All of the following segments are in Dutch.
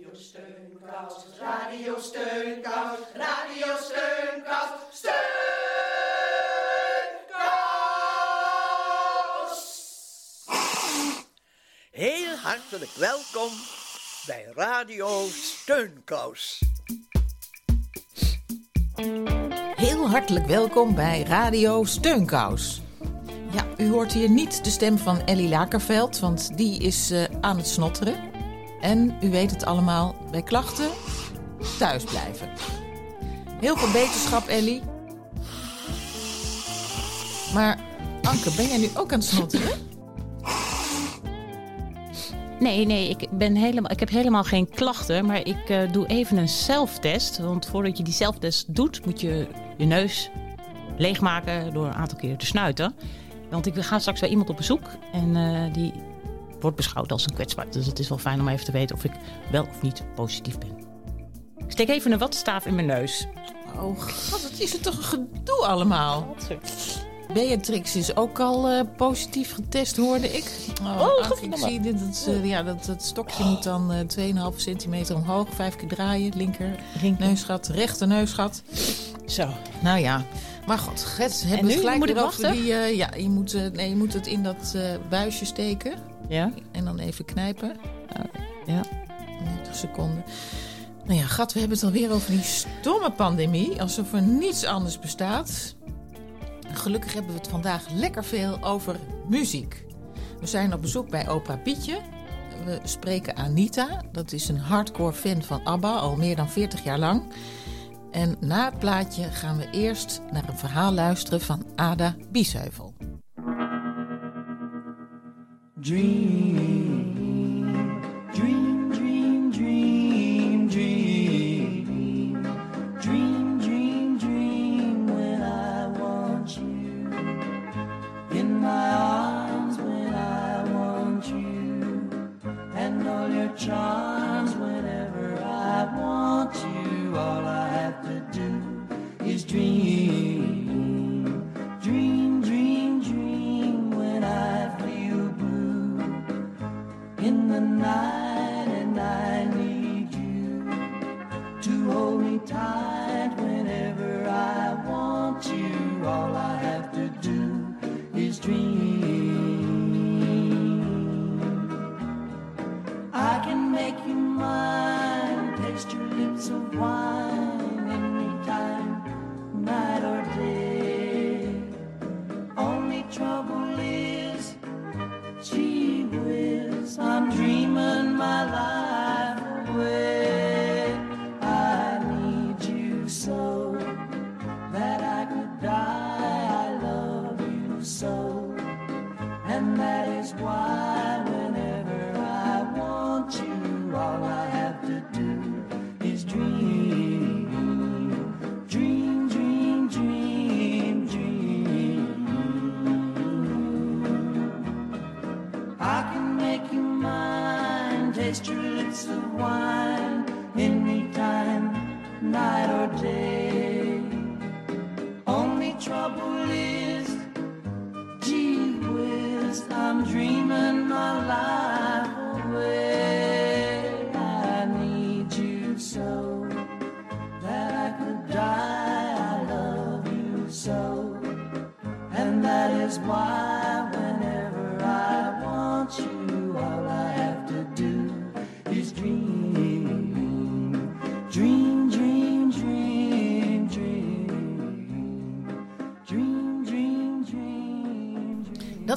Radio Steunkous, Radio Steunkous, Radio Steunkous, Steunkous! Heel hartelijk welkom bij Radio Steunkous. Heel hartelijk welkom bij Radio Steunkous. Ja, u hoort hier niet de stem van Ellie Lakerveld, want die is eh, aan het snotteren. En u weet het allemaal, bij klachten thuis blijven. Heel veel beterschap, Ellie. Maar Anke, ben jij nu ook aan het snotteren? Nee, nee, ik, ben helemaal, ik heb helemaal geen klachten, maar ik eh, doe even een zelftest. Want voordat je die zelftest doet, moet je je neus leegmaken door een aantal keer te snuiten. Want ik ga straks bij iemand op bezoek en eh, die wordt beschouwd als een kwetsbaar. Dus het is wel fijn om even te weten of ik wel of niet positief ben. Ik steek even een wattenstaaf in mijn neus. Oh god, wat is het toch een gedoe allemaal. Beatrix is ook al eh, positief getest, hoorde ik. Oh, Anke, ik zie dit, dat, eh, ja, dat, dat stokje moet dan eh 2,5 centimeter omhoog. Vijf keer draaien, linker neusgat, rechter neusgat. Zo. Nou ja, maar god, het hebben En we gelijk Moet weer over die... eh, ja, je moet, eh, nee, je moet het in dat eh, buisje steken Ja? en dan even knijpen. Ja. 90 seconden. Nou ja, gat, we hebben het alweer over die stomme pandemie. Alsof er niets anders bestaat. Gelukkig hebben we het vandaag lekker veel over muziek. We zijn op bezoek bij Opa Pietje. We spreken Anita. Dat is een hardcore fan van ABBA, al meer dan 40 jaar lang. En na het plaatje gaan we eerst naar een verhaal luisteren van Ada Biesheuvel. Dream,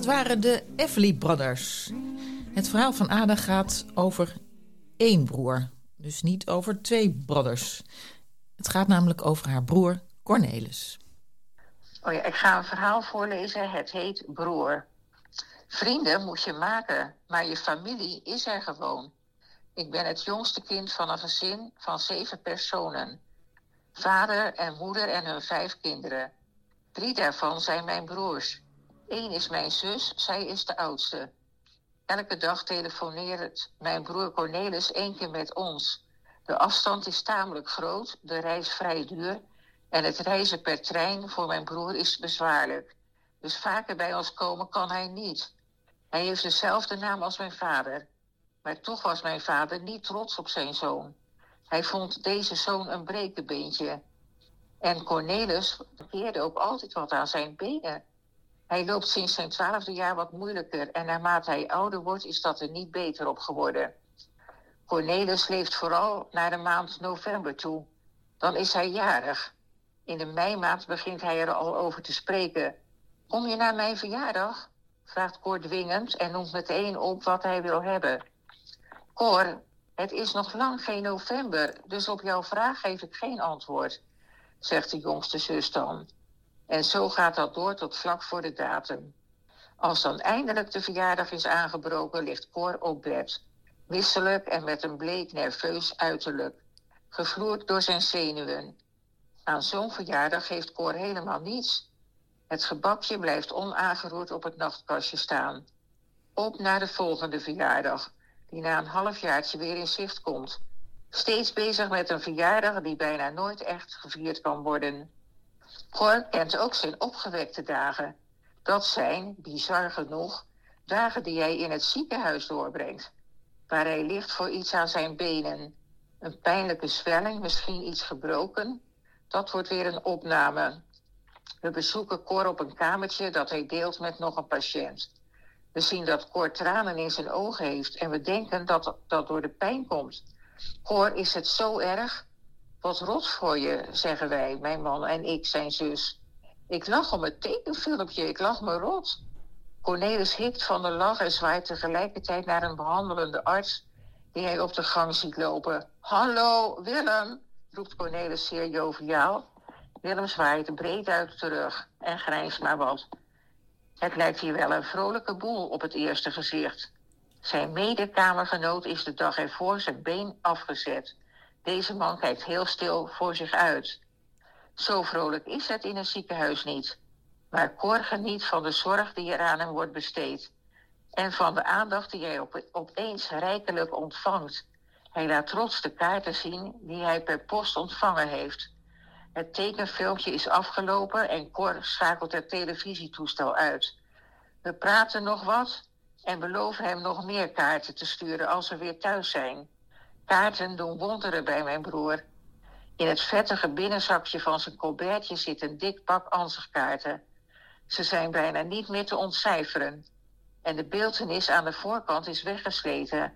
Dat waren de Everly Brothers. Het verhaal van Ada gaat over één broer. Dus niet over twee brothers. Het gaat namelijk over haar broer Cornelis. Oh ja, ik ga een verhaal voorlezen. Het heet Broer. Vrienden moet je maken, maar je familie is er gewoon. Ik ben het jongste kind van een gezin van zeven personen. Vader en moeder en hun vijf kinderen. Drie daarvan zijn mijn broers. Eén is mijn zus, zij is de oudste. Elke dag telefoneert mijn broer Cornelis één keer met ons. De afstand is tamelijk groot, de reis vrij duur en het reizen per trein voor mijn broer is bezwaarlijk. Dus vaker bij ons komen kan hij niet. Hij heeft dezelfde naam als mijn vader. Maar toch was mijn vader niet trots op zijn zoon. Hij vond deze zoon een brekenbeentje. En Cornelis keerde ook altijd wat aan zijn benen. Hij loopt sinds zijn twaalfde jaar wat moeilijker en naarmate hij ouder wordt is dat er niet beter op geworden. Cornelis leeft vooral naar de maand november toe. Dan is hij jarig. In de meimaand begint hij er al over te spreken. Kom je naar mijn verjaardag? vraagt Cor dwingend en noemt meteen op wat hij wil hebben. Cor, het is nog lang geen november, dus op jouw vraag geef ik geen antwoord, zegt de jongste zus dan. En zo gaat dat door tot vlak voor de datum. Als dan eindelijk de verjaardag is aangebroken, ligt Cor op bed. En met een bleek nerveus uiterlijk. Gevloerd door zijn zenuwen. Aan zo'n verjaardag geeft Cor helemaal niets. Het gebakje blijft onaangeroerd op het nachtkastje staan. Op naar de volgende verjaardag, die na een halfjaartje weer in zicht komt. Steeds bezig met een verjaardag die bijna nooit echt gevierd kan worden. Kent ook zijn opgewekte dagen. Dat zijn, bizar genoeg, dagen die hij in het ziekenhuis doorbrengt. Waar hij ligt voor iets aan zijn benen. Een pijnlijke zwelling, misschien iets gebroken. Dat wordt weer een opname. We bezoeken Cor op een kamertje dat hij deelt met nog een patiënt. We zien dat Cor tranen in zijn ogen heeft en we denken dat dat door de pijn komt. Cor, is het zo erg? Wat rot voor je, zeggen wij, mijn man en ik, zijn zus. Ik lach om het tekenfilmpje, ik lach me rot. Cornelis hikt van de lach en zwaait tegelijkertijd naar een behandelende arts die hij op de gang ziet lopen. Hallo, Willem, roept Cornelis zeer joviaal. Willem zwaait breed uit terug en grijnst maar wat. Het lijkt hier wel een vrolijke boel op het eerste gezicht. Zijn medekamergenoot is de dag ervoor zijn been afgezet. Deze man kijkt heel stil voor zich uit. Zo vrolijk is het in een ziekenhuis niet. Maar Cor geniet van de zorg die er aan hem wordt besteed. En van de aandacht die hij op, opeens rijkelijk ontvangt. Hij laat trots de kaarten zien die hij per post ontvangen heeft. Het tekenfilmpje is afgelopen en Cor schakelt het televisietoestel uit. We praten nog wat en beloven hem nog meer kaarten te sturen als we weer thuis zijn. Kaarten doen wonderen bij mijn broer. In het vettige binnenzakje van zijn colbertje zit een dik pak ansichtkaarten. Ze zijn bijna niet meer te ontcijferen. En de beeltenis aan de voorkant is weggesleten.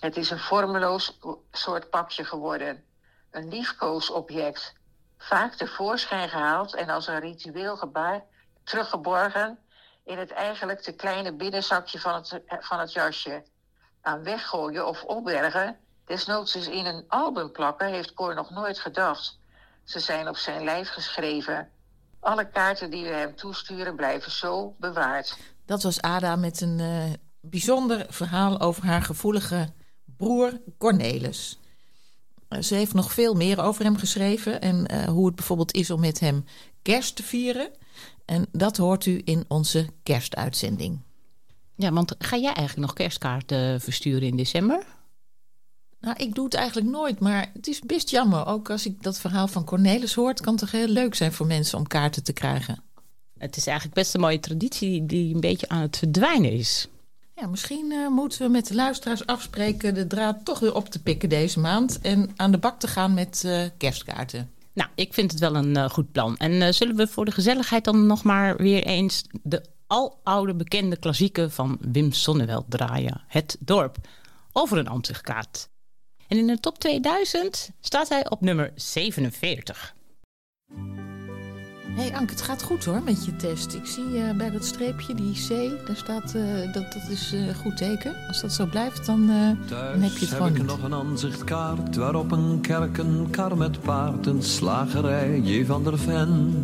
Het is een vormeloos soort pakje geworden. Een liefkoosobject. Vaak tevoorschijn gehaald en als een ritueel gebaar teruggeborgen in het eigenlijk te kleine binnenzakje van het, van het jasje. Aan weggooien of opbergen, desnoods eens in een album plakken, heeft Cor nog nooit gedacht. Ze zijn op zijn lijf geschreven. Alle kaarten die we hem toesturen blijven zo bewaard. Dat was Ada met een uh, bijzonder verhaal over haar gevoelige broer Cornelis. Uh, ze heeft nog veel meer over hem geschreven en uh, hoe het bijvoorbeeld is om met hem kerst te vieren. En dat hoort u in onze kerstuitzending. Ja, want ga jij eigenlijk nog kerstkaarten versturen in december? Nou, ik doe het eigenlijk nooit, maar het is best jammer. Ook als ik dat verhaal van Cornelis hoort, kan het toch heel leuk zijn voor mensen om kaarten te krijgen. Het is eigenlijk best een mooie traditie die een beetje aan het verdwijnen is. Ja, misschien uh, moeten we met de luisteraars afspreken de draad toch weer op te pikken deze maand en aan de bak te gaan met uh, kerstkaarten. Nou, ik vind het wel een uh, goed plan. En zullen we voor de gezelligheid dan nog maar weer eens de aloude bekende klassieke van Wim Sonneveld draaien. Het dorp. Over een ansichtkaart. En in de top 2000 staat hij op nummer 47. Hé hey Anke, het gaat goed hoor met je test. Ik zie uh, bij dat streepje, die C, daar staat, uh, dat, dat is een uh, goed teken. Als dat zo blijft, dan, dan heb je het gewoon heb ik niet. nog een aanzichtkaart waarop een kerk, een kar met paard, een slagerij, J. van der Ven.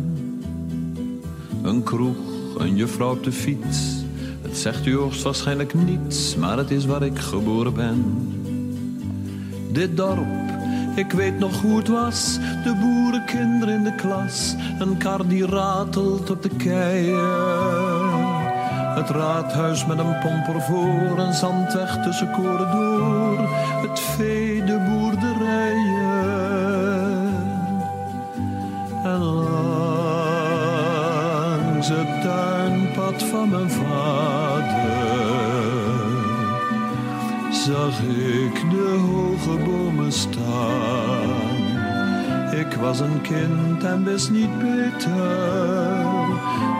Een kroeg, een juffrouw op de fiets. Het zegt u hoogstwaarschijnlijk niets, maar het is waar ik geboren ben. Dit dorp ik weet nog hoe het was, de boerenkinderen in de klas. Een kar die ratelt op de keien. Het raadhuis met een pomper voor, een zandweg tussen koren door. Het vee, de boerderijen. En langs het tuinpad van mijn vader zag ik de hoge bomen staan. Ik was een kind en wist niet beter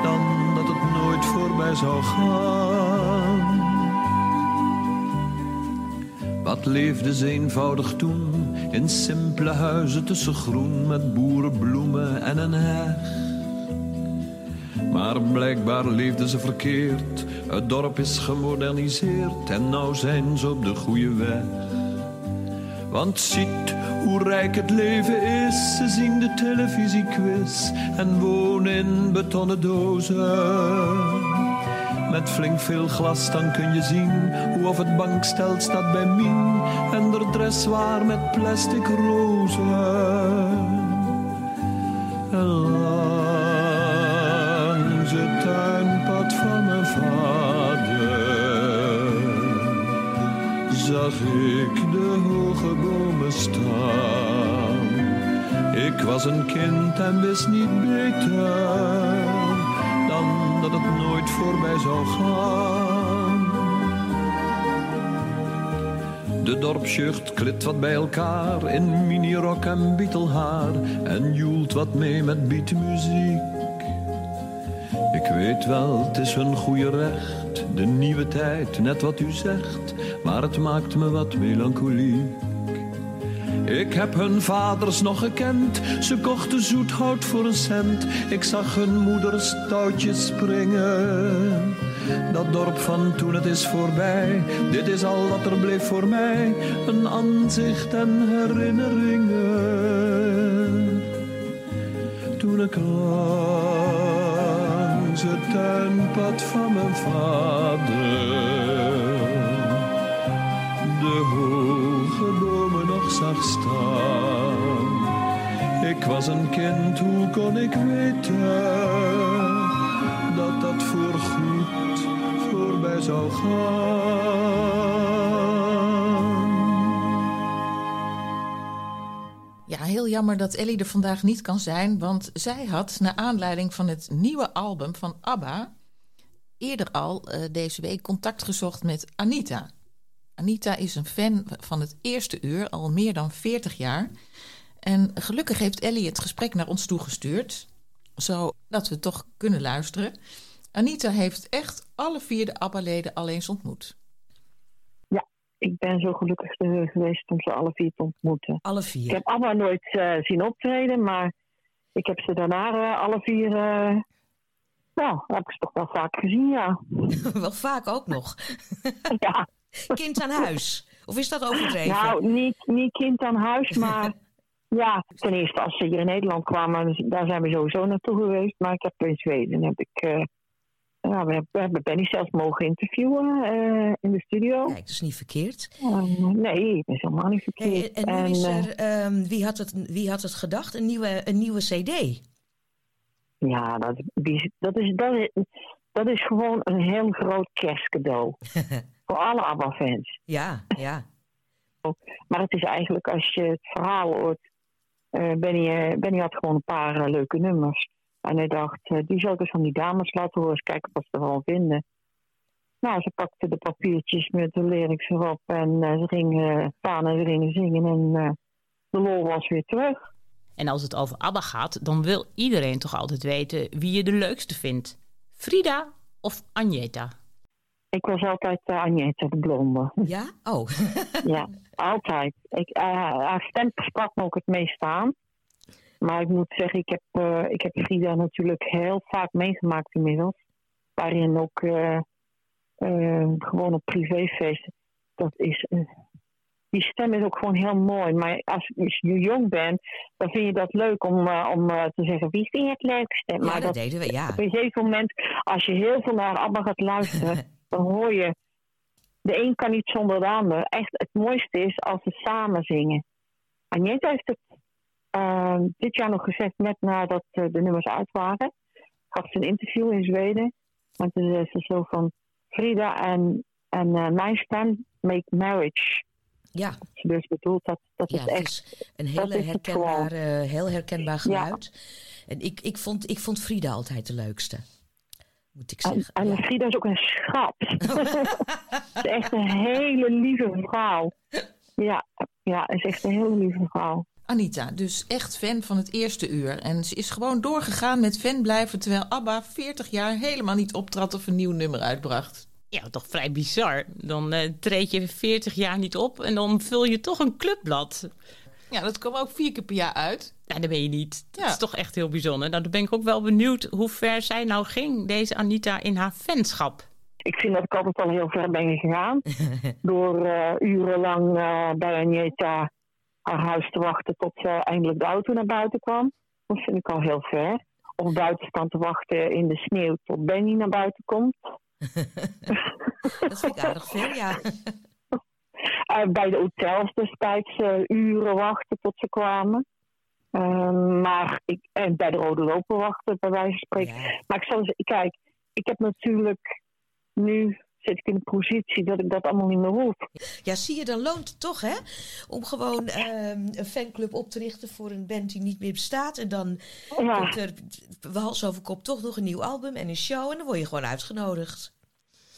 dan dat het nooit voorbij zou gaan. Wat leefde ze eenvoudig toen in simpele huizen tussen groen met boerenbloemen en een heg. Maar blijkbaar leefden ze verkeerd. Het dorp is gemoderniseerd en nou zijn ze op de goede weg. Want ziet hoe rijk het leven is. Ze zien de televisiequiz en wonen in betonnen dozen. Met flink veel glas dan kun je zien hoe of het bankstel staat bij Mien en de dress waar met plastic rozen. Zag ik de hoge bomen staan. Ik was een kind en wist niet beter dan dat het nooit voorbij zou gaan. De dorpsjucht klit wat bij elkaar in minirok en bietelhaar en joelt wat mee met beatmuziek. Wel, het is hun goede recht, de nieuwe tijd, net wat u zegt, maar het maakt me wat melancholiek. Ik heb hun vaders nog gekend, ze kochten zoethout voor een cent. Ik zag hun moeders touwtjes springen. Dat dorp van toen het is voorbij, dit is al wat er bleef voor mij. Een aanzicht en herinneringen. Toen ik het tuinpad van mijn vader de hoge bomen nog zag staan. Ik was een kind, hoe kon ik weten dat dat voorgoed voorbij zou gaan? Heel jammer dat Ellie er vandaag niet kan zijn, want zij had naar aanleiding van het nieuwe album van ABBA eerder al eh, deze week contact gezocht met Anita. Anita is een fan van het eerste uur, al meer dan 40 jaar. En gelukkig heeft Ellie het gesprek naar ons toegestuurd, zodat we toch kunnen luisteren. Anita heeft echt alle vier de ABBA-leden al eens ontmoet. Ik ben zo gelukkig geweest om ze alle vier te ontmoeten. Alle Ik vier. heb allemaal nooit eh, zien optreden, maar ik heb ze daarna eh, alle vier. eh, nou, heb ik ze toch wel vaak gezien, ja. Wel vaak ook nog. ja. Kind aan huis. Of is dat overdreven? Nou, niet, niet kind aan huis, maar ja, ten eerste als ze hier in Nederland kwamen, daar zijn we sowieso naartoe geweest. Maar ik heb in Zweden heb ik. Ja, we hebben, we hebben Benny zelfs mogen interviewen eh, in de studio. Kijk, dat is niet verkeerd. Eh, nee, dat is helemaal niet verkeerd. Hey, en nu is eh, er, ehm, wie, had het, wie had het gedacht? Een nieuwe, een nieuwe CD. Ja, dat, die- dat, is, dat, is, dat is gewoon een heel groot kerstcadeau. voor alle ABBA-fans. Ja, ja. Maar het is eigenlijk, als je het verhaal hoort... eh Benny, Benny had gewoon een paar leuke nummers. En hij dacht, eh, die zal ik eens van die dames laten horen. Eens kijken wat ze ervan vinden. Nou, ze pakte de papiertjes met de lyrics erop. En eh, ze gingen staan en ze gingen zingen. En eh, de lol was weer terug. En als het over ABBA gaat, dan wil iedereen toch altijd weten wie je de leukste vindt. Frida of Agneta? Ik was altijd uh, Agneta, de blonde. Ja? Oh. Ja, altijd. Ik, eh, haar stem sprak me ook het meest aan. Maar ik moet zeggen, ik heb, eh, ik heb Frida natuurlijk heel vaak meegemaakt inmiddels. Waarin ook eh, eh, gewoon op privéfeesten. Dat is, die stem is ook gewoon heel mooi. Maar als, als je jong bent, dan vind je dat leuk om, om te zeggen wie vind je het leukste. Ja, maar dat dat, deden we, ja. op een gegeven moment, als je heel veel naar ABBA gaat luisteren, dan hoor je... De een kan niet zonder de ander. Echt, het mooiste is als ze samen zingen. Agneta heeft het eh, dit jaar nog gezegd, net nadat eh, de nummers uit waren. Gaf ze een interview in Zweden. En toen zei ze zo van... Frida en, en eh, mijn stem make marriage. Ja, Ze dus bedoelt dat, dat ja is het echt... is een hele is het herkenbaar, eh, heel herkenbaar Ja. geluid. En ik, ik, vond, ik vond Frida altijd de leukste. moet ik En, zeggen. en Ja. Frida is ook een schat. Ze is echt een hele lieve vrouw. Ja, ja, is echt een hele lieve vrouw. Anita, dus echt fan van het eerste uur. En ze is gewoon doorgegaan met fan blijven... terwijl ABBA 40 jaar helemaal niet optrad of een nieuw nummer uitbracht. Ja, toch vrij bizar. Dan eh, treed je 40 jaar niet op en dan vul je toch een clubblad. Ja, dat kwam ook vier keer per jaar uit. Nou, dat ben je niet. Dat Ja. is toch echt heel bijzonder. Nou, dan ben ik ook wel benieuwd hoe ver zij nou ging, deze Anita, in haar fanschap. Ik vind dat ik altijd al heel ver ben gegaan. Door eh, urenlang eh, bij Agneta haar huis te wachten tot ze eindelijk de auto naar buiten kwam. Dat vind ik al heel ver. Of buiten staan te wachten in de sneeuw tot Benny naar buiten komt. Dat vind ik aardig veel, ja. Eh, bij de hotels destijds eh, uren wachten tot ze kwamen. Ehm, maar ik, en bij de rode loper wachten, bij wijze van spreken. Ja. Maar ik zal zeggen, kijk, ik heb natuurlijk nu zit ik in de positie dat ik dat allemaal niet meer hoef. Ja, zie je, dan loont het toch, hè? Om gewoon ehm, een fanclub op te richten voor een band die niet meer bestaat. En dan Ja, komt er hals over kop toch nog een nieuw album en een show. En dan word je gewoon uitgenodigd.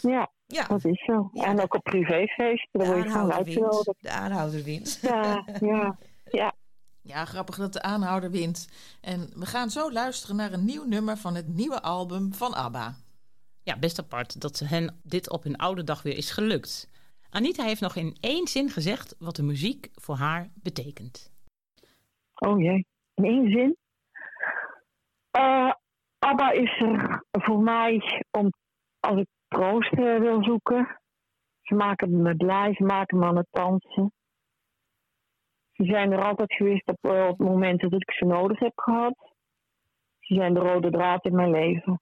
ja, Ja, dat is zo. Ja. En ook op privéfeesten, de daar word je gewoon uitgenodigd. De aanhouder wint. Ja, ja, ja. Ja, grappig dat de aanhouder wint. En we gaan zo luisteren naar een nieuw nummer van het nieuwe album van ABBA. Ja, best apart dat hen dit op hun oude dag weer is gelukt. Anita heeft nog in één zin gezegd wat de muziek voor haar betekent. Oh jee, in één zin. Eh, ABBA is er voor mij om, als ik troost eh, wil zoeken. Ze maken me blij, ze maken me aan het dansen. Ze zijn er altijd geweest op, eh, op momenten dat ik ze nodig heb gehad. Ze zijn de rode draad in mijn leven.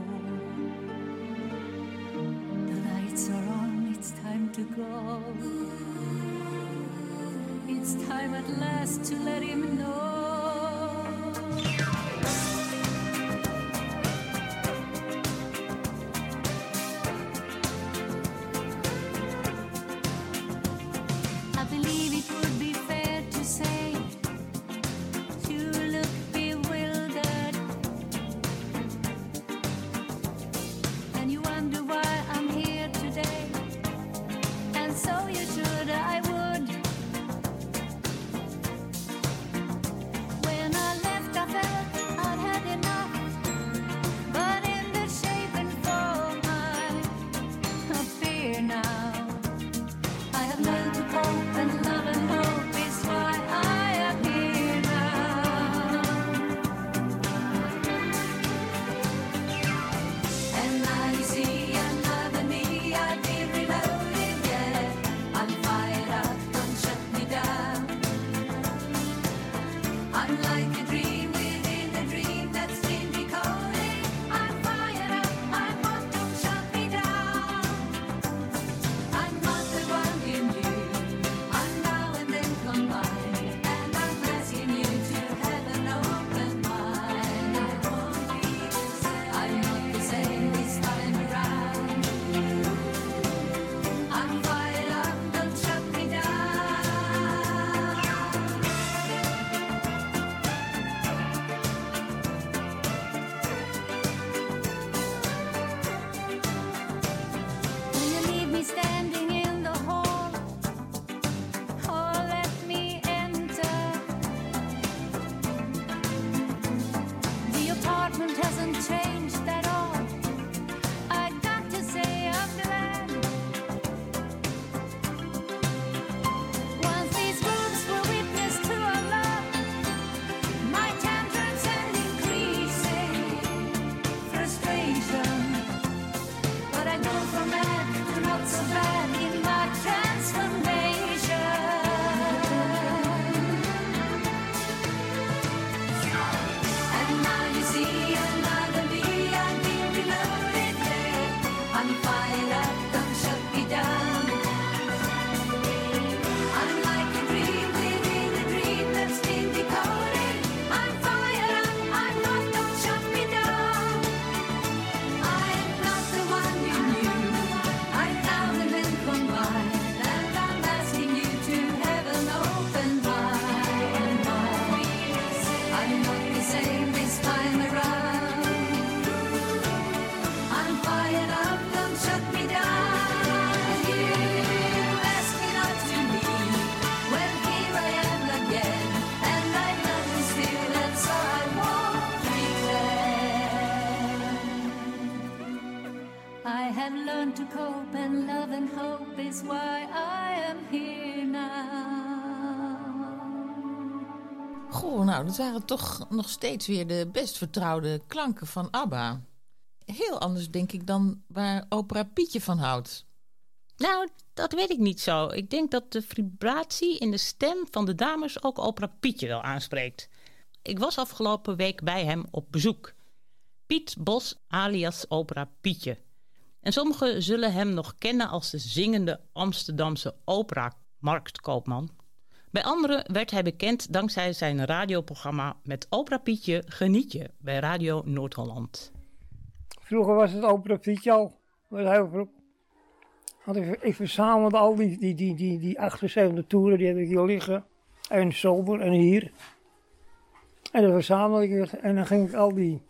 Go. It's time at last to let him know. Nou, dat waren toch nog steeds weer de best vertrouwde klanken van ABBA. Heel anders, denk ik, dan waar opera Pietje van houdt. Nou, dat weet ik niet zo. Ik denk dat de vibratie in de stem van de dames ook opera Pietje wel aanspreekt. Ik was afgelopen week bij hem op bezoek. Piet Bos alias opera Pietje. En sommigen zullen hem nog kennen als de zingende Amsterdamse opera-marktkoopman. Bij anderen werd hij bekend dankzij zijn radioprogramma met opera Pietje Geniet je bij Radio Noord-Holland. Vroeger was het opera Pietje al. Was vroeg. Want ik, verzamelde al die, die, die, die, die 78 toeren, die heb ik hier liggen. En Zolder en hier. En dan verzamelde ik het. En dan ging ik al die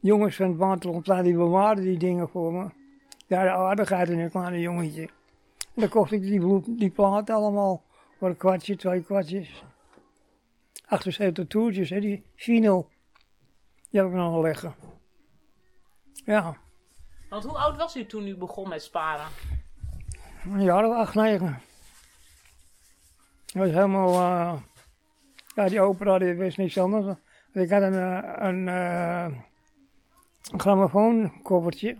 jongens van het Waterlandplein, die bewaarden die dingen voor me. Ja, de aardigheid in een kleine jongetje. En dan kocht ik die, die plaat allemaal voor een kwartje, twee kwartjes. 78 toertjes, hè, die vinyl. Die heb ik nog wel liggen. Ja, Want hoe oud was u toen u begon met sparen? een jaar of acht, negen. Dat was helemaal, eh, ja, die opera, die wist niks anders. Ik had een, eh, een, eh, een grammofoonkoffertje,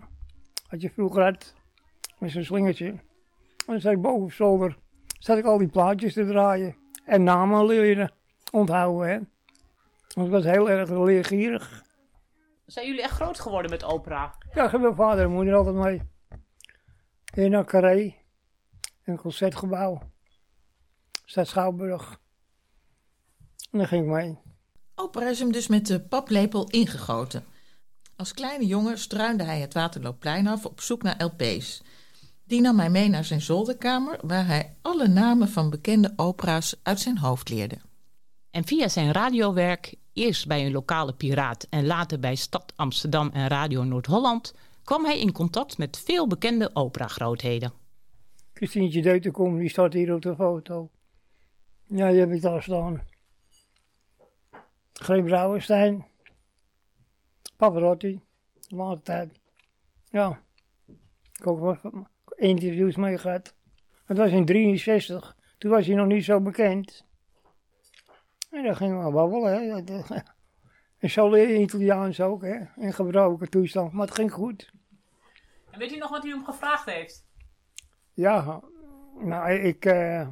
wat je vroeger had, met zo'n slingertje. En dan zat ik boven op zolder, zat ik al die plaatjes te draaien. En namen leren onthouden, hè. Want ik was heel erg leergierig. Zijn jullie echt groot geworden met opera? Ja, ik heb mijn vader en moeder altijd mee. Hier naar Carré, een concertgebouw. Stad Schouwburg. En daar ging ik mee. Opera is hem dus met de paplepel ingegoten. Als kleine jongen struinde hij het Waterloopplein af op zoek naar LP's. Die nam hij mee naar zijn zolderkamer, waar hij alle namen van bekende opera's uit zijn hoofd leerde. En via zijn radiowerk, eerst bij een lokale piraat en later bij Stad Amsterdam en Radio Noord-Holland, kwam hij in contact met veel bekende operagrootheden. Christientje Deutenkom, die staat hier op de foto. Ja, die heb ik daar staan. Greep Brouwenstein. Pavarotti. Later tijd. Ja. Ik ook wat interviews mee gehad. Het was in 63. Toen was hij nog niet zo bekend. En dan gingen we babbelen. Hè. Dat, eh, En zo leer Italiaans ook, hè. In gebroken toestand. Maar het ging goed. En weet u nog wat u hem gevraagd heeft? Ja, nou, ik, eh,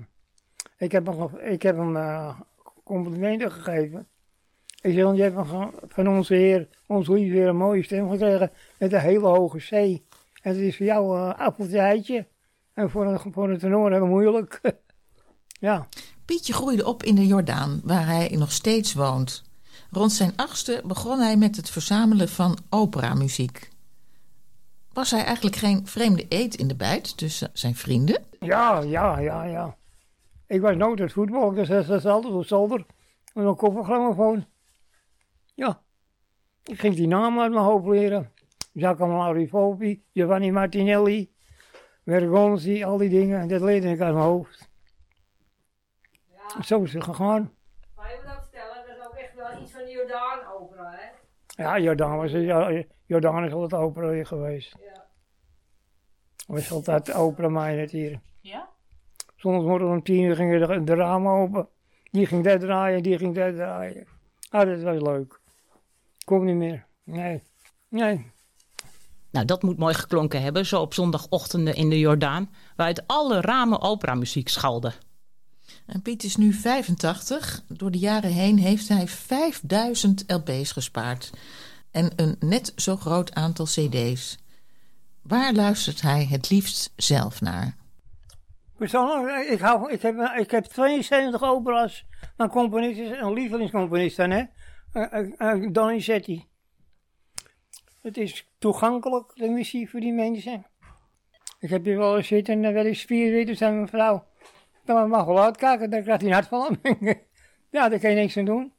ik heb hem, ik heb hem eh, complimenten gegeven. Ik zeg, je hebt van, van onze Heer, onze lieve Heer, een mooie stem gekregen met een hele hoge C. Het is voor jou een appeltje eitje. En voor een, voor een tenor heel moeilijk. ja. Pietje groeide op in de Jordaan, waar hij nog steeds woont. Rond zijn achtste begon hij met het verzamelen van operamuziek. Was hij eigenlijk geen vreemde eet in de bijt tussen zijn vrienden? Ja, ja, ja, ja. Ik was nooit het voetbal, dus dat is altijd op zolder. En een koffergrammofoon. Ja. Ik ging die namen uit mijn hoofd leren. Giacomo Rivolpi, Giovanni Martinelli, Vergonzi, al die dingen. En dat leerde ik uit mijn hoofd. Zo is het gegaan. Maar je moet ook vertellen, dat is ook echt wel iets van de Jordaan-opera, hè? Ja, Jordaan, was, ja, Jordaan is altijd opera geweest. Ja. was altijd opera mij net hier. Ja? Zondagsmorgen om tien uur gingen de, de ramen open. Die ging daar draaien, die ging daar draaien. Ah, dat was leuk. Kom niet meer. Nee. Nee. Nou, dat moet mooi geklonken hebben, zo op zondagochtenden in de Jordaan, waaruit alle ramen operamuziek schalde. En Piet is nu 85. Door de jaren heen heeft hij 5000 LP's gespaard. En een net zo groot aantal CD's. Waar luistert hij het liefst zelf naar? Persoonlijk, ik, hou, ik, heb, ik heb 72 opera's van componisten en lievelingscomponisten, hè. Uh, uh, Donizetti. Het is toegankelijk, de muziek voor die mensen. Ik heb hier wel eens zitten en wel eens vier weken zijn mijn vrouw. Dan mag wel uitkijken, dan krijgt hij een hartverlamming. ja, daar kan je niks aan doen.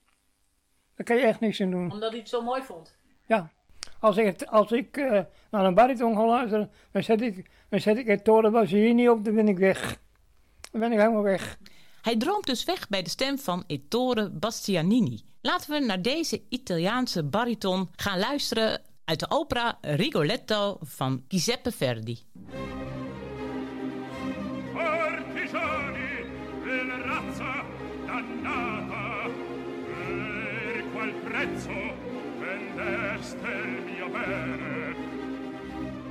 Daar kan je echt niks aan doen. Omdat hij het zo mooi vond. Ja. Als ik, als ik uh, naar een bariton ga luisteren, dan zet ik, dan zet ik het torenbas hier niet op, dan ben ik weg. Dan ben ik helemaal weg. Hij droomt dus weg bij de stem van Ettore Bastianini. Laten we naar deze Italiaanse bariton gaan luisteren uit de opera Rigoletto van Giuseppe Verdi. Partigiani, bella razza dannata, per qual prezzo vendeste il mio bene?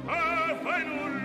Ah, A voi nulla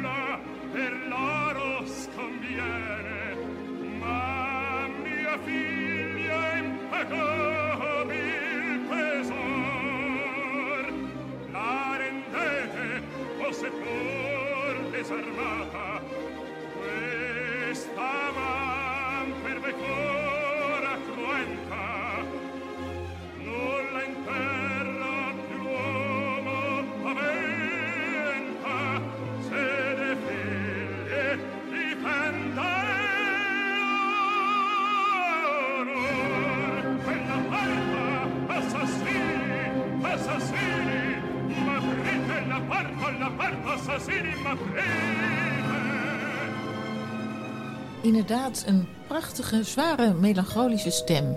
Inderdaad, een prachtige, zware, melancholische stem.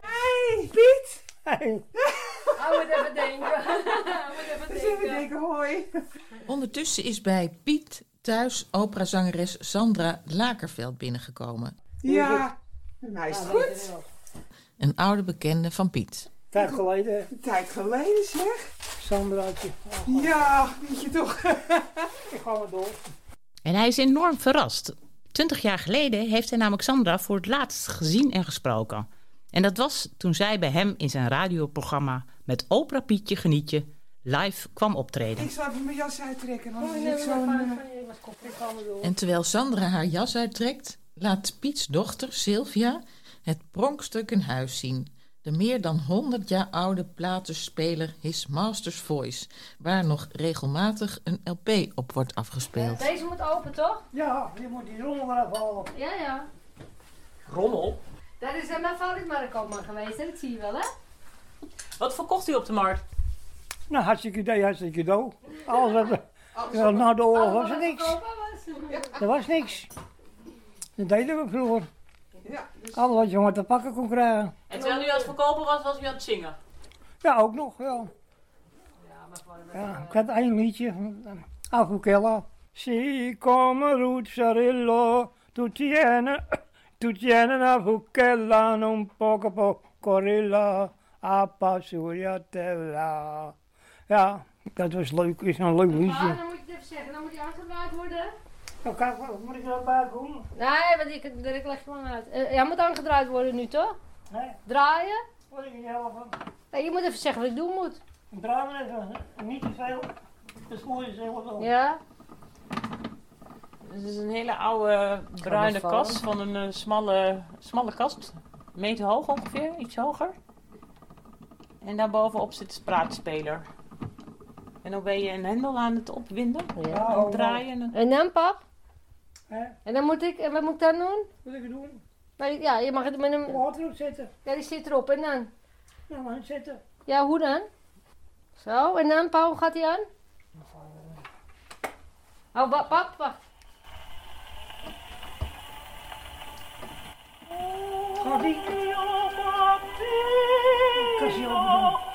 Hey, Piet! Hey. Hou het even denken. Hou het even even denken. hoi. Ondertussen is bij Piet thuis operazangeres Sandra Lakerveld binnengekomen. Ja, mij is het goed. Een oude bekende van Piet. Tijd geleden, Een tijd geleden zeg. Sandraatje. Ja, weet je toch. Ik ga maar door. En hij is enorm verrast. Twintig jaar geleden heeft hij namelijk Sandra voor het laatst gezien en gesproken. En dat was toen zij bij hem in zijn radioprogramma met Opera Pietje Genietje live kwam optreden. Ik zal even mijn jas uittrekken. Want Oh, ik nee, zo'n... maar eh. Ik. En terwijl Sandra haar jas uittrekt, laat Piets dochter Sylvia het pronkstuk een huis zien. De meer dan 100 jaar oude platenspeler His Master's Voice, waar nog regelmatig een LP op wordt afgespeeld. Deze moet open, toch? Ja, je moet die rommel eraf halen. Ja, ja. Rommel? Dat is mijn valkmarkt ook maar geweest, hè? dat zie je wel, hè? Wat verkocht u op de markt? Nou, hartstikke idee, hartstikke cadeau. Alles wat... Ja, na de oorlog was er niks. Er was niks. Dat deden we vroeger. Ja, dus Alles wat je maar te pakken kon krijgen. En terwijl u aan het verkopen was, was u aan het zingen. Ja, ook nog, ja. Ja, ik had één liedje. Afukella. Si come ruzzarello, tu tiene, tu tiene una fucella, non poco pocorilla, a passuriatella. Ja, dat was leuk, is een leuk Ah, liedje. dan moet je het even zeggen, dan moet hij aangedraaid worden. Nou, moet ik erbij doen? Nee, want ik, ik leg gewoon uit. Uh, hij moet aangedraaid worden nu, toch? Nee, Draaien? wat ik je helpen? Nee, je moet even zeggen wat ik doen moet. Draai maar even, niet te veel. Dat is mooi zelf wel. Ja? Het is een hele oude bruine kast van een eh, smalle, smalle kast. Een meter hoog ongeveer, iets hoger. En daarbovenop zit de spraakspeler. En dan ben je een hendel aan het opwinden. Ja. Aan het draaien. En- En dan, pap? Hè? En dan moet ik, en wat moet ik dan doen? Wat moet ik doen? Nee, ja, je mag het met een... Water erop zetten. Ja, die zit erop. En dan? Nou, maar zetten. Ja, hoe dan? Zo, en dan, Paul, hoe gaat hij aan? Oh, wa- pap, wacht. Gaat die? Kassie open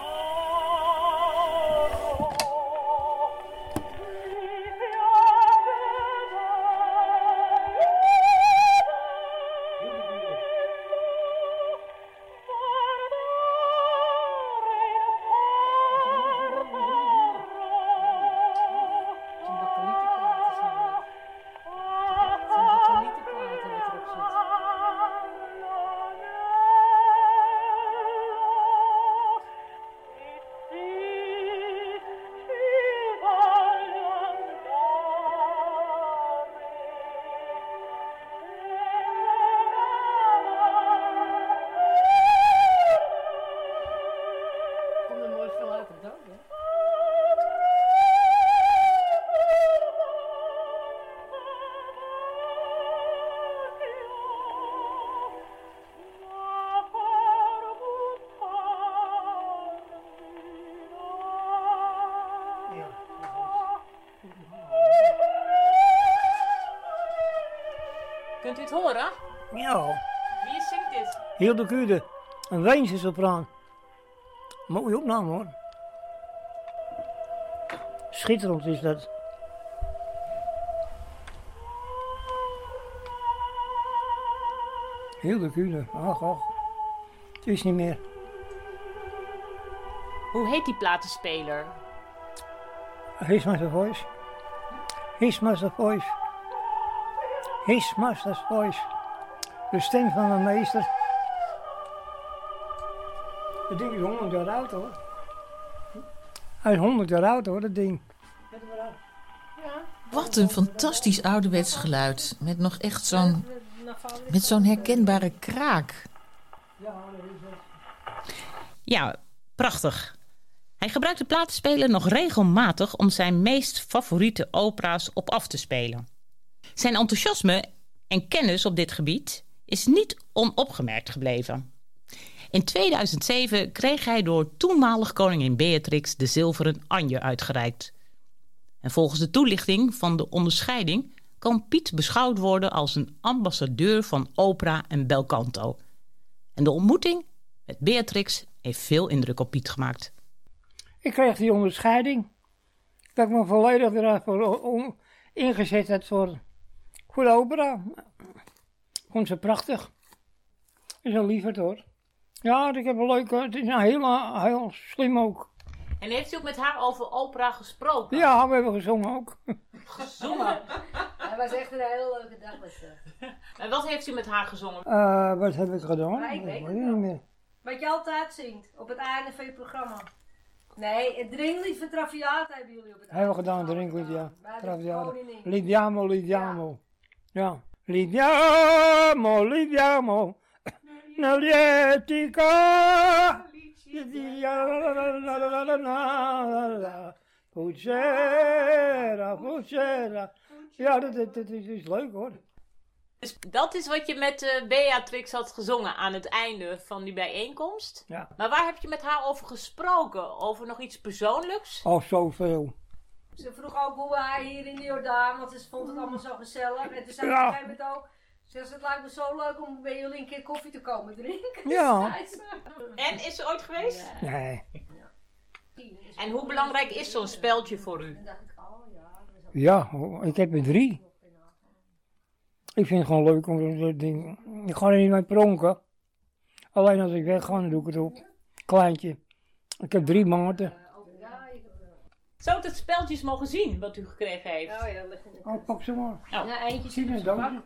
het horen? Ja, Wie zingt dit? Hilde Kude. Een Weense sopraan. Mooie opname hoor. Schitterend is dat. Heel de kulen. Ach, ach. Het is niet meer. Hoe heet die platenspeler? His Master Voice. His Master Voice. His Master Voice. De stem van de meester. Dat ding is 100 jaar oud hoor. Hij is 100 jaar oud hoor, dat ding. Wat een fantastisch ouderwets geluid. Met nog echt zo'n... Met zo'n herkenbare kraak. Ja, prachtig. Hij gebruikt de platenspeler nog regelmatig om zijn meest favoriete opera's op af te spelen. Zijn enthousiasme en kennis op dit gebied is niet onopgemerkt gebleven. In 2007 kreeg hij door toenmalig koningin Beatrix de zilveren anje uitgereikt. En volgens de toelichting van de onderscheiding kan Piet beschouwd worden als een ambassadeur van opera en bel canto. En de ontmoeting met Beatrix heeft veel indruk op Piet gemaakt. Ik kreeg die onderscheiding. Dat ik me volledig ervoor ingezet heb voor, voor de opera. Vond ze prachtig. Is een lieverd hoor. Ja, ik heb een leuke. Het is een heel, heel slim ook. En heeft u ook met haar over opera gesproken? Ja, we hebben gezongen ook. Gezongen? Het was echt een hele leuke dag. Was het. En wat heeft u met haar gezongen? Eh, wat heb ik gedaan? Maar ik weet Dat het niet meer. Wat je altijd zingt op het einde van je programma. Nee, het dringlied van Traviata hebben jullie op het Hebben we gedaan, drinken, ja. Traviata. Lidiamo, Lidiamo. Ja. Lidiamo, Lidiamo. Nell'etica. Pucera, pucera. Ja, dat, dat, dat is, is leuk hoor. Dus dat is wat je met eh, Beatrix had gezongen aan het einde van die bijeenkomst. Ja. Maar waar heb je met haar over gesproken? Over nog iets persoonlijks? Oh, zoveel. Ze vroeg ook hoe hij hier in de Jordaan, want ze vond het allemaal zo gezellig. En toen zei ze Ja. op een gegeven moment ook, ze zei, het lijkt me zo leuk om bij jullie een keer koffie te komen drinken. Ja. En is ze ooit geweest? Nee. En hoe belangrijk is zo'n speltje voor u? Ja, ik heb er drie. Ik vind het gewoon leuk om dat ding. Ik ga er niet mee pronken. Alleen als ik weg ga, dan doe ik het op. Kleintje. Ik heb drie maanden. Zou het speltje eens mogen zien wat u gekregen heeft? Oh ja, ligt in de Oh, pak ze maar. Oh. Ja, eentje zit op zijn dan?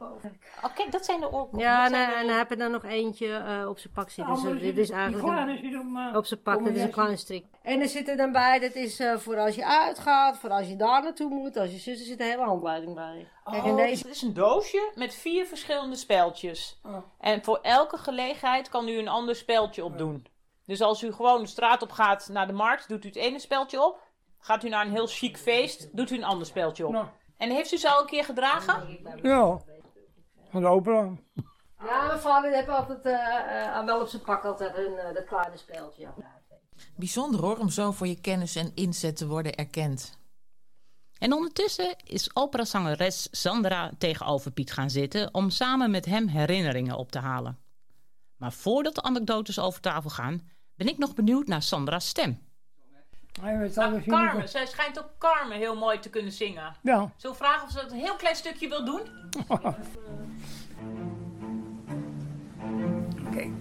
Oh, kijk, dat zijn de oorkoppen. Ja, Dat en dan heb je er nog eentje eh, op zijn pak zitten. Ja, Dus, maar eh, dit is eigenlijk een- om, eh, op zijn pak, dat een is een kleine strik. En er zit er dan bij, dat is eh, voor als je uitgaat, voor als je daar naartoe moet. Als je zus, er zit een hele handleiding bij. Kijk, en Oh, deze... Het is een doosje met vier verschillende speltjes. Oh. En voor elke gelegenheid kan u een ander speltje opdoen. Dus als u gewoon de straat op gaat naar de markt, doet u het ene speltje op. Gaat u naar een heel chic feest, doet u een ander speltje op. Nou. En heeft u ze al een keer gedragen? Ja. Van de opera. Ja, mijn vader heeft altijd, eh, eh, wel op zijn pak altijd een, eh, dat kleine speeltje. Bijzonder hoor, om zo voor je kennis en inzet te worden erkend. En ondertussen is operazangeres Sandra tegenover Piet gaan zitten om samen met hem herinneringen op te halen. Maar voordat de anekdotes over tafel gaan, ben ik nog benieuwd naar Sandra's stem. Hij weet Nou, alles Carmen, zij schijnt ook Carmen heel mooi te kunnen zingen. Ja. Zullen we vragen of ze dat een heel klein stukje wil doen? Oké.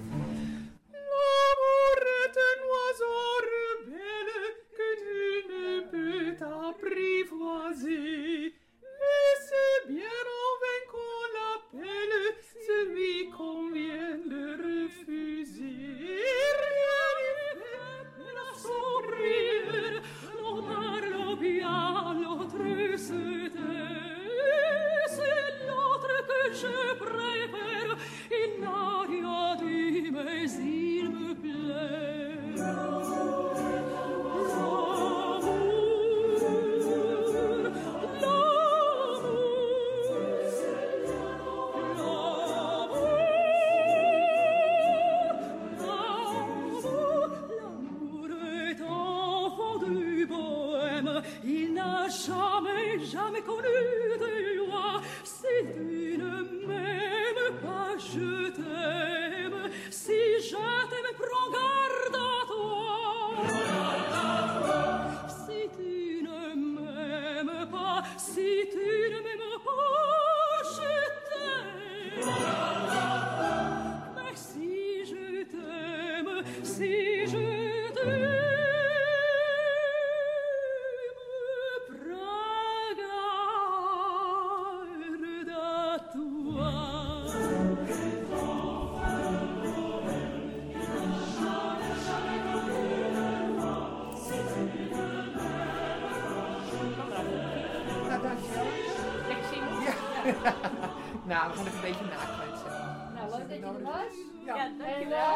Nou, we gaan even een beetje nakleed zijn. Nou, leuk dat je er was. Ja, dankjewel.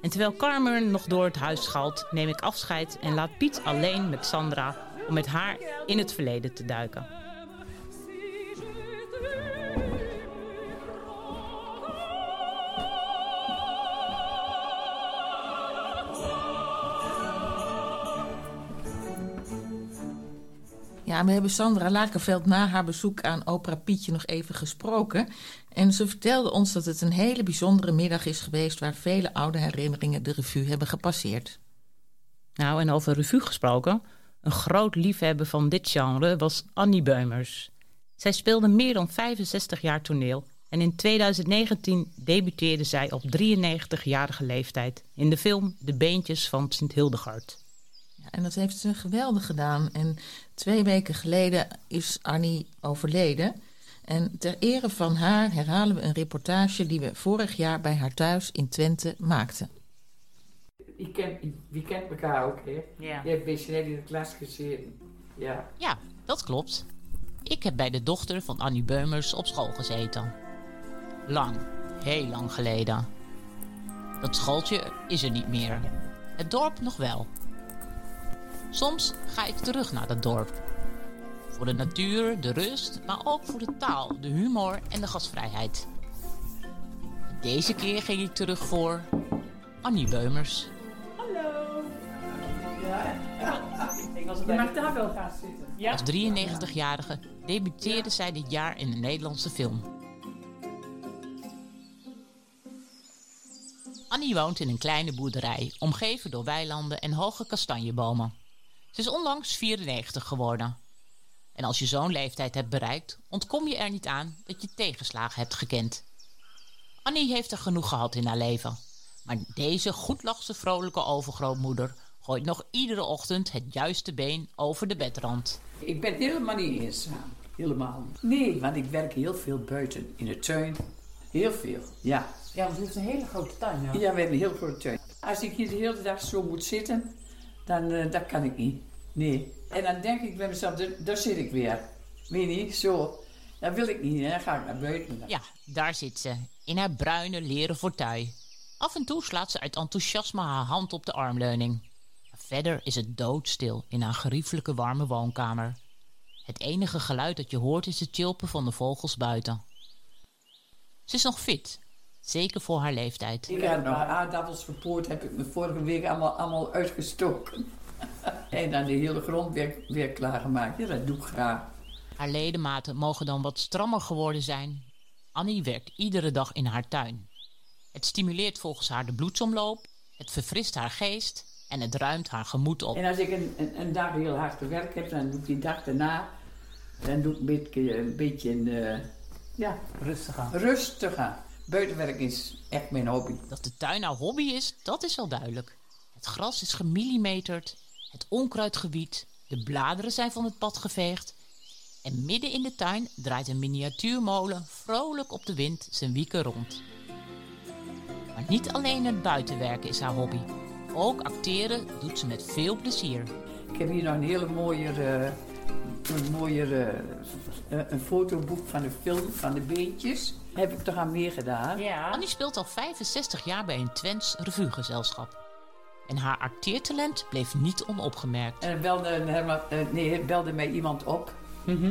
En terwijl Carmen nog door het huis schalt, neem ik afscheid en laat Piet alleen met Sandra om met haar in het verleden te duiken. Ja, we hebben Sandra Lakenveld na haar bezoek aan Opera Pietje nog even gesproken. En ze vertelde ons dat het een hele bijzondere middag is geweest... waar vele oude herinneringen de revue hebben gepasseerd. Nou, en over revue gesproken, een groot liefhebber van dit genre was Annie Beumers. Zij speelde meer dan 65 jaar toneel en in 2019 debuteerde zij op 93-jarige leeftijd in de film De Beentjes van Sint Hildegard. En dat heeft ze geweldig gedaan. En twee weken geleden is Annie overleden. En ter ere van haar herhalen we een reportage die we vorig jaar bij haar thuis in Twente maakten. Je kent, wie kent elkaar ook, hè? Ja. Je hebt bij Jeanette in de klas gezeten. Ja. Ja, dat klopt. Ik heb bij de dochter van Annie Beumers op school gezeten. Lang, heel lang geleden. Dat schooltje is er niet meer. Het dorp nog wel. Soms ga ik terug naar dat dorp. Voor de natuur, de rust, maar ook voor de taal, de humor en de gastvrijheid. Deze keer ging ik terug voor Annie Beumers. Hallo. Ja. Je mag daar wel gaan zitten. Als 93-jarige debuteerde zij dit jaar in een Nederlandse film. Annie woont in een kleine boerderij, omgeven door weilanden en hoge kastanjebomen. Ze is onlangs 94 geworden. En als je zo'n leeftijd hebt bereikt, ontkom je er niet aan dat je tegenslagen hebt gekend. Annie heeft er genoeg gehad in haar leven. Maar deze goedlachse vrolijke overgrootmoeder gooit nog iedere ochtend het juiste been over de bedrand. Ik ben helemaal niet eenzaam. Helemaal niet. Nee, want ik werk heel veel buiten in de tuin. Heel veel, ja. Ja, want het is een hele grote tuin, ja. Ja, we hebben een heel grote tuin. Als ik hier de hele dag zo moet zitten, dan eh, dat kan ik niet. Nee. En dan denk ik bij mezelf, daar, daar zit ik weer. Weet niet, zo. Dat wil ik niet, hè. dan ga ik naar buiten. Ja, daar zit ze, in haar bruine leren fauteuil. Af en toe slaat ze uit enthousiasme haar hand op de armleuning. Verder is het doodstil in haar geriefelijke warme woonkamer. Het enige geluid dat je hoort is het chilpen van de vogels buiten. Ze is nog fit, zeker voor haar leeftijd. Ik had nog aardappels verpoord, heb ik me vorige week allemaal, allemaal uitgestoken. en dan de hele grond weer, weer klaargemaakt. Ja, dat doe ik graag. Haar ledematen mogen dan wat strammer geworden zijn. Annie werkt iedere dag in haar tuin. Het stimuleert volgens haar de bloedsomloop, het verfrist haar geest en het ruimt haar gemoed op. En als ik een, een, een dag heel hard gewerkt heb, dan doe ik die dag daarna, dan doe ik een beetje, een beetje eh, ja, Rustig aan. rustig aan. Buitenwerk is echt mijn hobby. Dat de tuin haar hobby is, dat is al duidelijk. Het gras is gemillimeterd, het onkruidgebied, de bladeren zijn van het pad geveegd. En midden in de tuin draait een miniatuurmolen vrolijk op de wind zijn wieken rond. Maar niet alleen het buitenwerken is haar hobby. Ook acteren doet ze met veel plezier. Ik heb hier nog een hele mooie, eh, een, mooie eh, een fotoboek van de film van de beentjes. Heb ik toch aan meegedaan. Annie speelt al 65 jaar bij een Twents revuegezelschap. En haar acteertalent bleef niet onopgemerkt. En er belde, een eh, nee, er belde mij iemand op.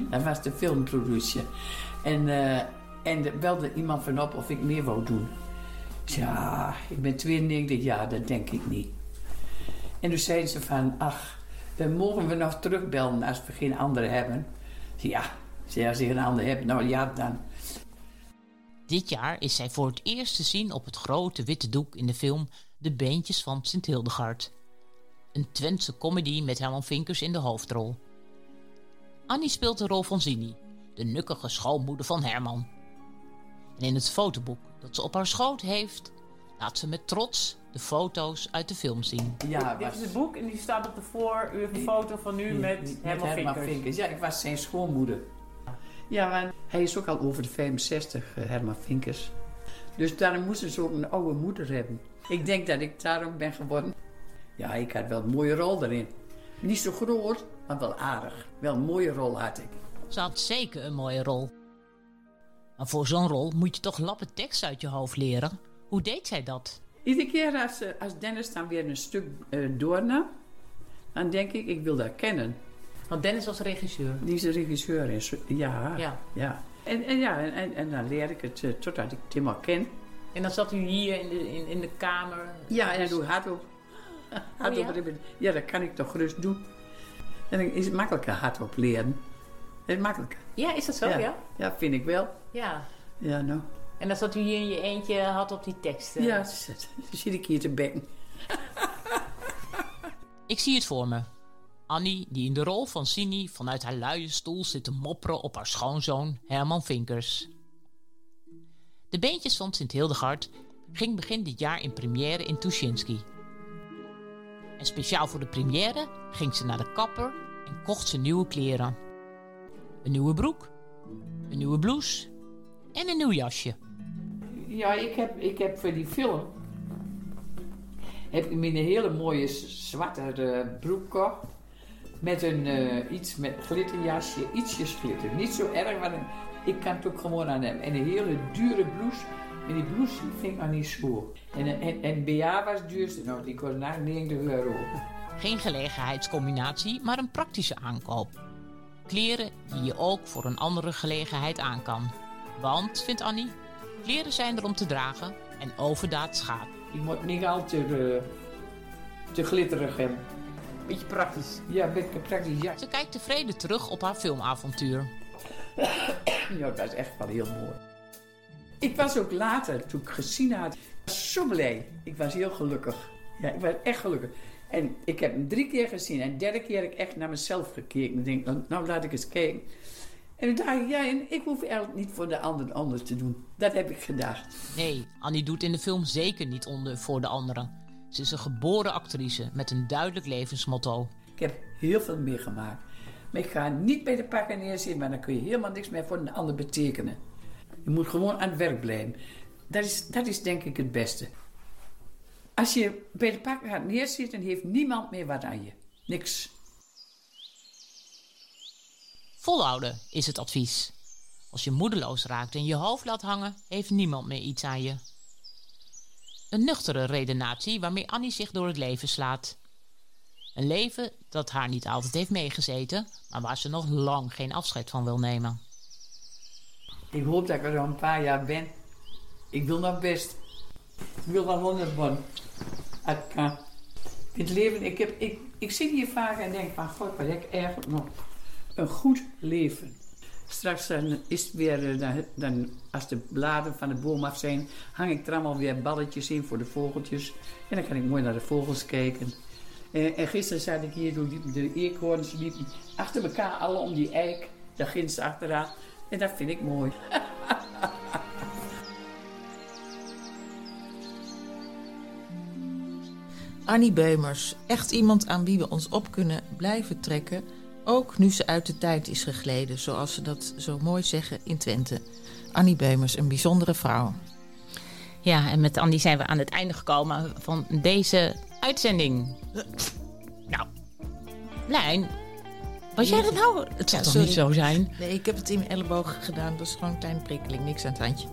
Dat was de filmproductie. En, eh, en er belde iemand van op of ik meer wou doen. Ik ja, ik ben 92 jaar, dat denk ik niet. En toen zeiden ze van, ach, dan mogen we nog terugbellen als we geen andere hebben. Ik ja, Ik zei, als je geen andere hebt, nou ja dan. Dit jaar is zij voor het eerst te zien op het grote witte doek in de film De Beentjes van Sint Hildegard. Een Twentse comedy met Herman Vinkers in de hoofdrol. Annie speelt de rol van Zini, de nukkige schoonmoeder van Herman. En in het fotoboek dat ze op haar schoot heeft, laat ze met trots de foto's uit de film zien. Ja, Dit is het boek en die staat op de voor. U heeft een foto van u met Herman Vinkers. Ja, ik was zijn schoonmoeder. Ja, maar hij is ook al over de 65, eh, Herman Vinkers. Dus daarom moesten ze ook een oude moeder hebben. Ik denk dat ik daarom ben geworden. Ja, ik had wel een mooie rol erin. Niet zo groot, maar wel aardig. Wel een mooie rol had ik. Ze had zeker een mooie rol. Maar voor zo'n rol moet je toch lappen tekst uit je hoofd leren. Hoe deed zij dat? Iedere keer als, eh, als Dennis dan weer een stuk uh, doornam, dan denk ik, ik wil dat kennen. Want Dennis was regisseur. Die is de regisseur, is, ja. Ja. ja. En, en, ja, en, en dan leer ik het uh, totdat ik het helemaal ken. En dan zat u hier in de, in, in de kamer? Ja, en dan doe ik hardop. hardop ja? ja, dat kan ik toch gerust doen. En dan is het makkelijker hardop leren. Het is makkelijker. Ja, is dat zo, ja? Ja, ja vind ik wel. Ja. Ja, nou. En dan zat u hier in je eentje had op die teksten? Ja, dan zit ik hier te bekken. ik zie het voor me. Annie, die in de rol van Sini vanuit haar luie stoel zit te mopperen op haar schoonzoon Herman Vinkers. De Beentjes van Sint Hildegard ging begin dit jaar in première in Tuschinski. En speciaal voor de première ging ze naar de kapper en kocht ze nieuwe kleren. Een nieuwe broek, een nieuwe blouse en een nieuw jasje. Ja, ik heb, ik heb voor die film heb ik me een hele mooie zwarte uh, broek. Met een uh, iets met glitterjasje, ietsjes glitter. Niet zo erg, maar ik kan het ook gewoon aan hebben. En een hele dure blouse. En die blouse vind ik nog niet zo. En, en, en BA was het duurste. Nou, die kost na 90 euro. Geen gelegenheidscombinatie, maar een praktische aankoop. Kleren die je ook voor een andere gelegenheid aan kan. Want, vindt Annie, kleren zijn er om te dragen en overdaad schaadt. Je moet niet al te, uh, te glitterig hebben. Beetje praktisch. Ja, een beetje praktisch, ja. Ze kijkt tevreden terug op haar filmavontuur. ja, dat is echt wel heel mooi. Ik was ook later, toen ik gezien had, zo blij. Ik was heel gelukkig. Ja, ik was echt gelukkig. En ik heb hem drie keer gezien. En de derde keer heb ik echt naar mezelf gekeken. Ik denk, nou, nou laat ik eens kijken. En toen dacht ik, ja, en ik hoef eigenlijk niet voor de ander anders te doen. Dat heb ik gedacht. Nee, Annie doet in de film zeker niet onder voor de anderen. Ze is een geboren actrice met een duidelijk levensmotto. Ik heb heel veel meegemaakt. Maar ik ga niet bij de pakken neerzitten, maar dan kun je helemaal niks meer voor een ander betekenen. Je moet gewoon aan het werk blijven. Dat is, dat is denk ik het beste. Als je bij de pakken gaat neerzitten, heeft niemand meer wat aan je. Niks. Volhouden is het advies. Als je moedeloos raakt en je hoofd laat hangen, heeft niemand meer iets aan je. Een nuchtere redenatie waarmee Annie zich door het leven slaat. Een leven dat haar niet altijd heeft meegezeten, maar waar ze nog lang geen afscheid van wil nemen. Ik hoop dat ik er een paar jaar ben. Ik wil nog best. Ik wil wel honderd worden. Het leven, ik, heb, ik, ik zit hier vaak en denk van, god, wat heb ik eigenlijk nog een goed leven. Straks is het weer, dan, dan, als de bladeren van de boom af zijn, hang ik er allemaal weer balletjes in voor de vogeltjes. En dan kan ik mooi naar de vogels kijken. En, en gisteren zat ik hier, toen liepen de eekhoorns liepen achter elkaar alle om die eik. Daar ging ze achteraan. En dat vind ik mooi. Annie Beumers, echt iemand aan wie we ons op kunnen blijven trekken. Ook nu ze uit de tijd is gegleden, zoals ze dat zo mooi zeggen in Twente. Annie Beumers, een bijzondere vrouw. Ja, en met Annie zijn we aan het einde gekomen van deze uitzending. Nou, Lijn, was jij dat nou? Het zou Ja, toch sorry. niet zo zijn? Nee, ik heb het in mijn elleboog gedaan. Dat is gewoon een kleine prikkeling, niks aan het handje.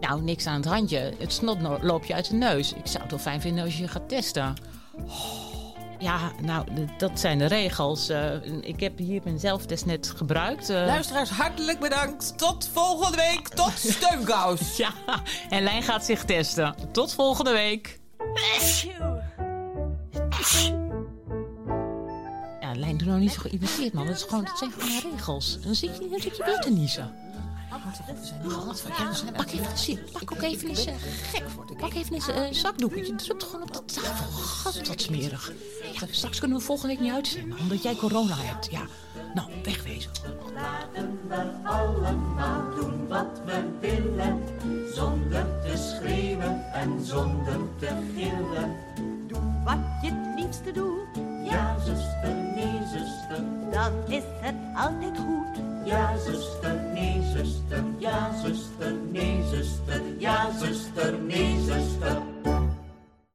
Nou, niks aan het handje. Het snot no- loop je uit de neus. Ik zou het wel fijn vinden als je je gaat testen. Ja, nou, dat zijn de regels. Eh, ik heb hier mijn zelftest net gebruikt. eh. Luisteraars, hartelijk bedankt. Tot volgende week. Tot steunkous. ja, en Lijn gaat zich testen. Tot volgende week. Ja, Lijn, doe nou niet zo geïrriteerd, man. Dat, is gewoon, dat zijn gewoon regels. Dan zit je, dan zit je weer te niezen. Pak even een zin. Pak ook even eens gek voor Pak even eens een zakdoekje. Doe het gewoon op de tafel. Gat, wat smerig. Ja, straks kunnen we volgende week niet uitzenden, omdat jij corona hebt. Ja, nou, wegwezen. Laten we allemaal doen wat we willen, zonder te schreeuwen en zonder te gillen. Doe wat je het liefste doet. Ja, zuster, nee, zuster. Dan is het altijd goed ja zuster, nee zuster, ja zuster, nee zuster, ja zuster, nee zuster.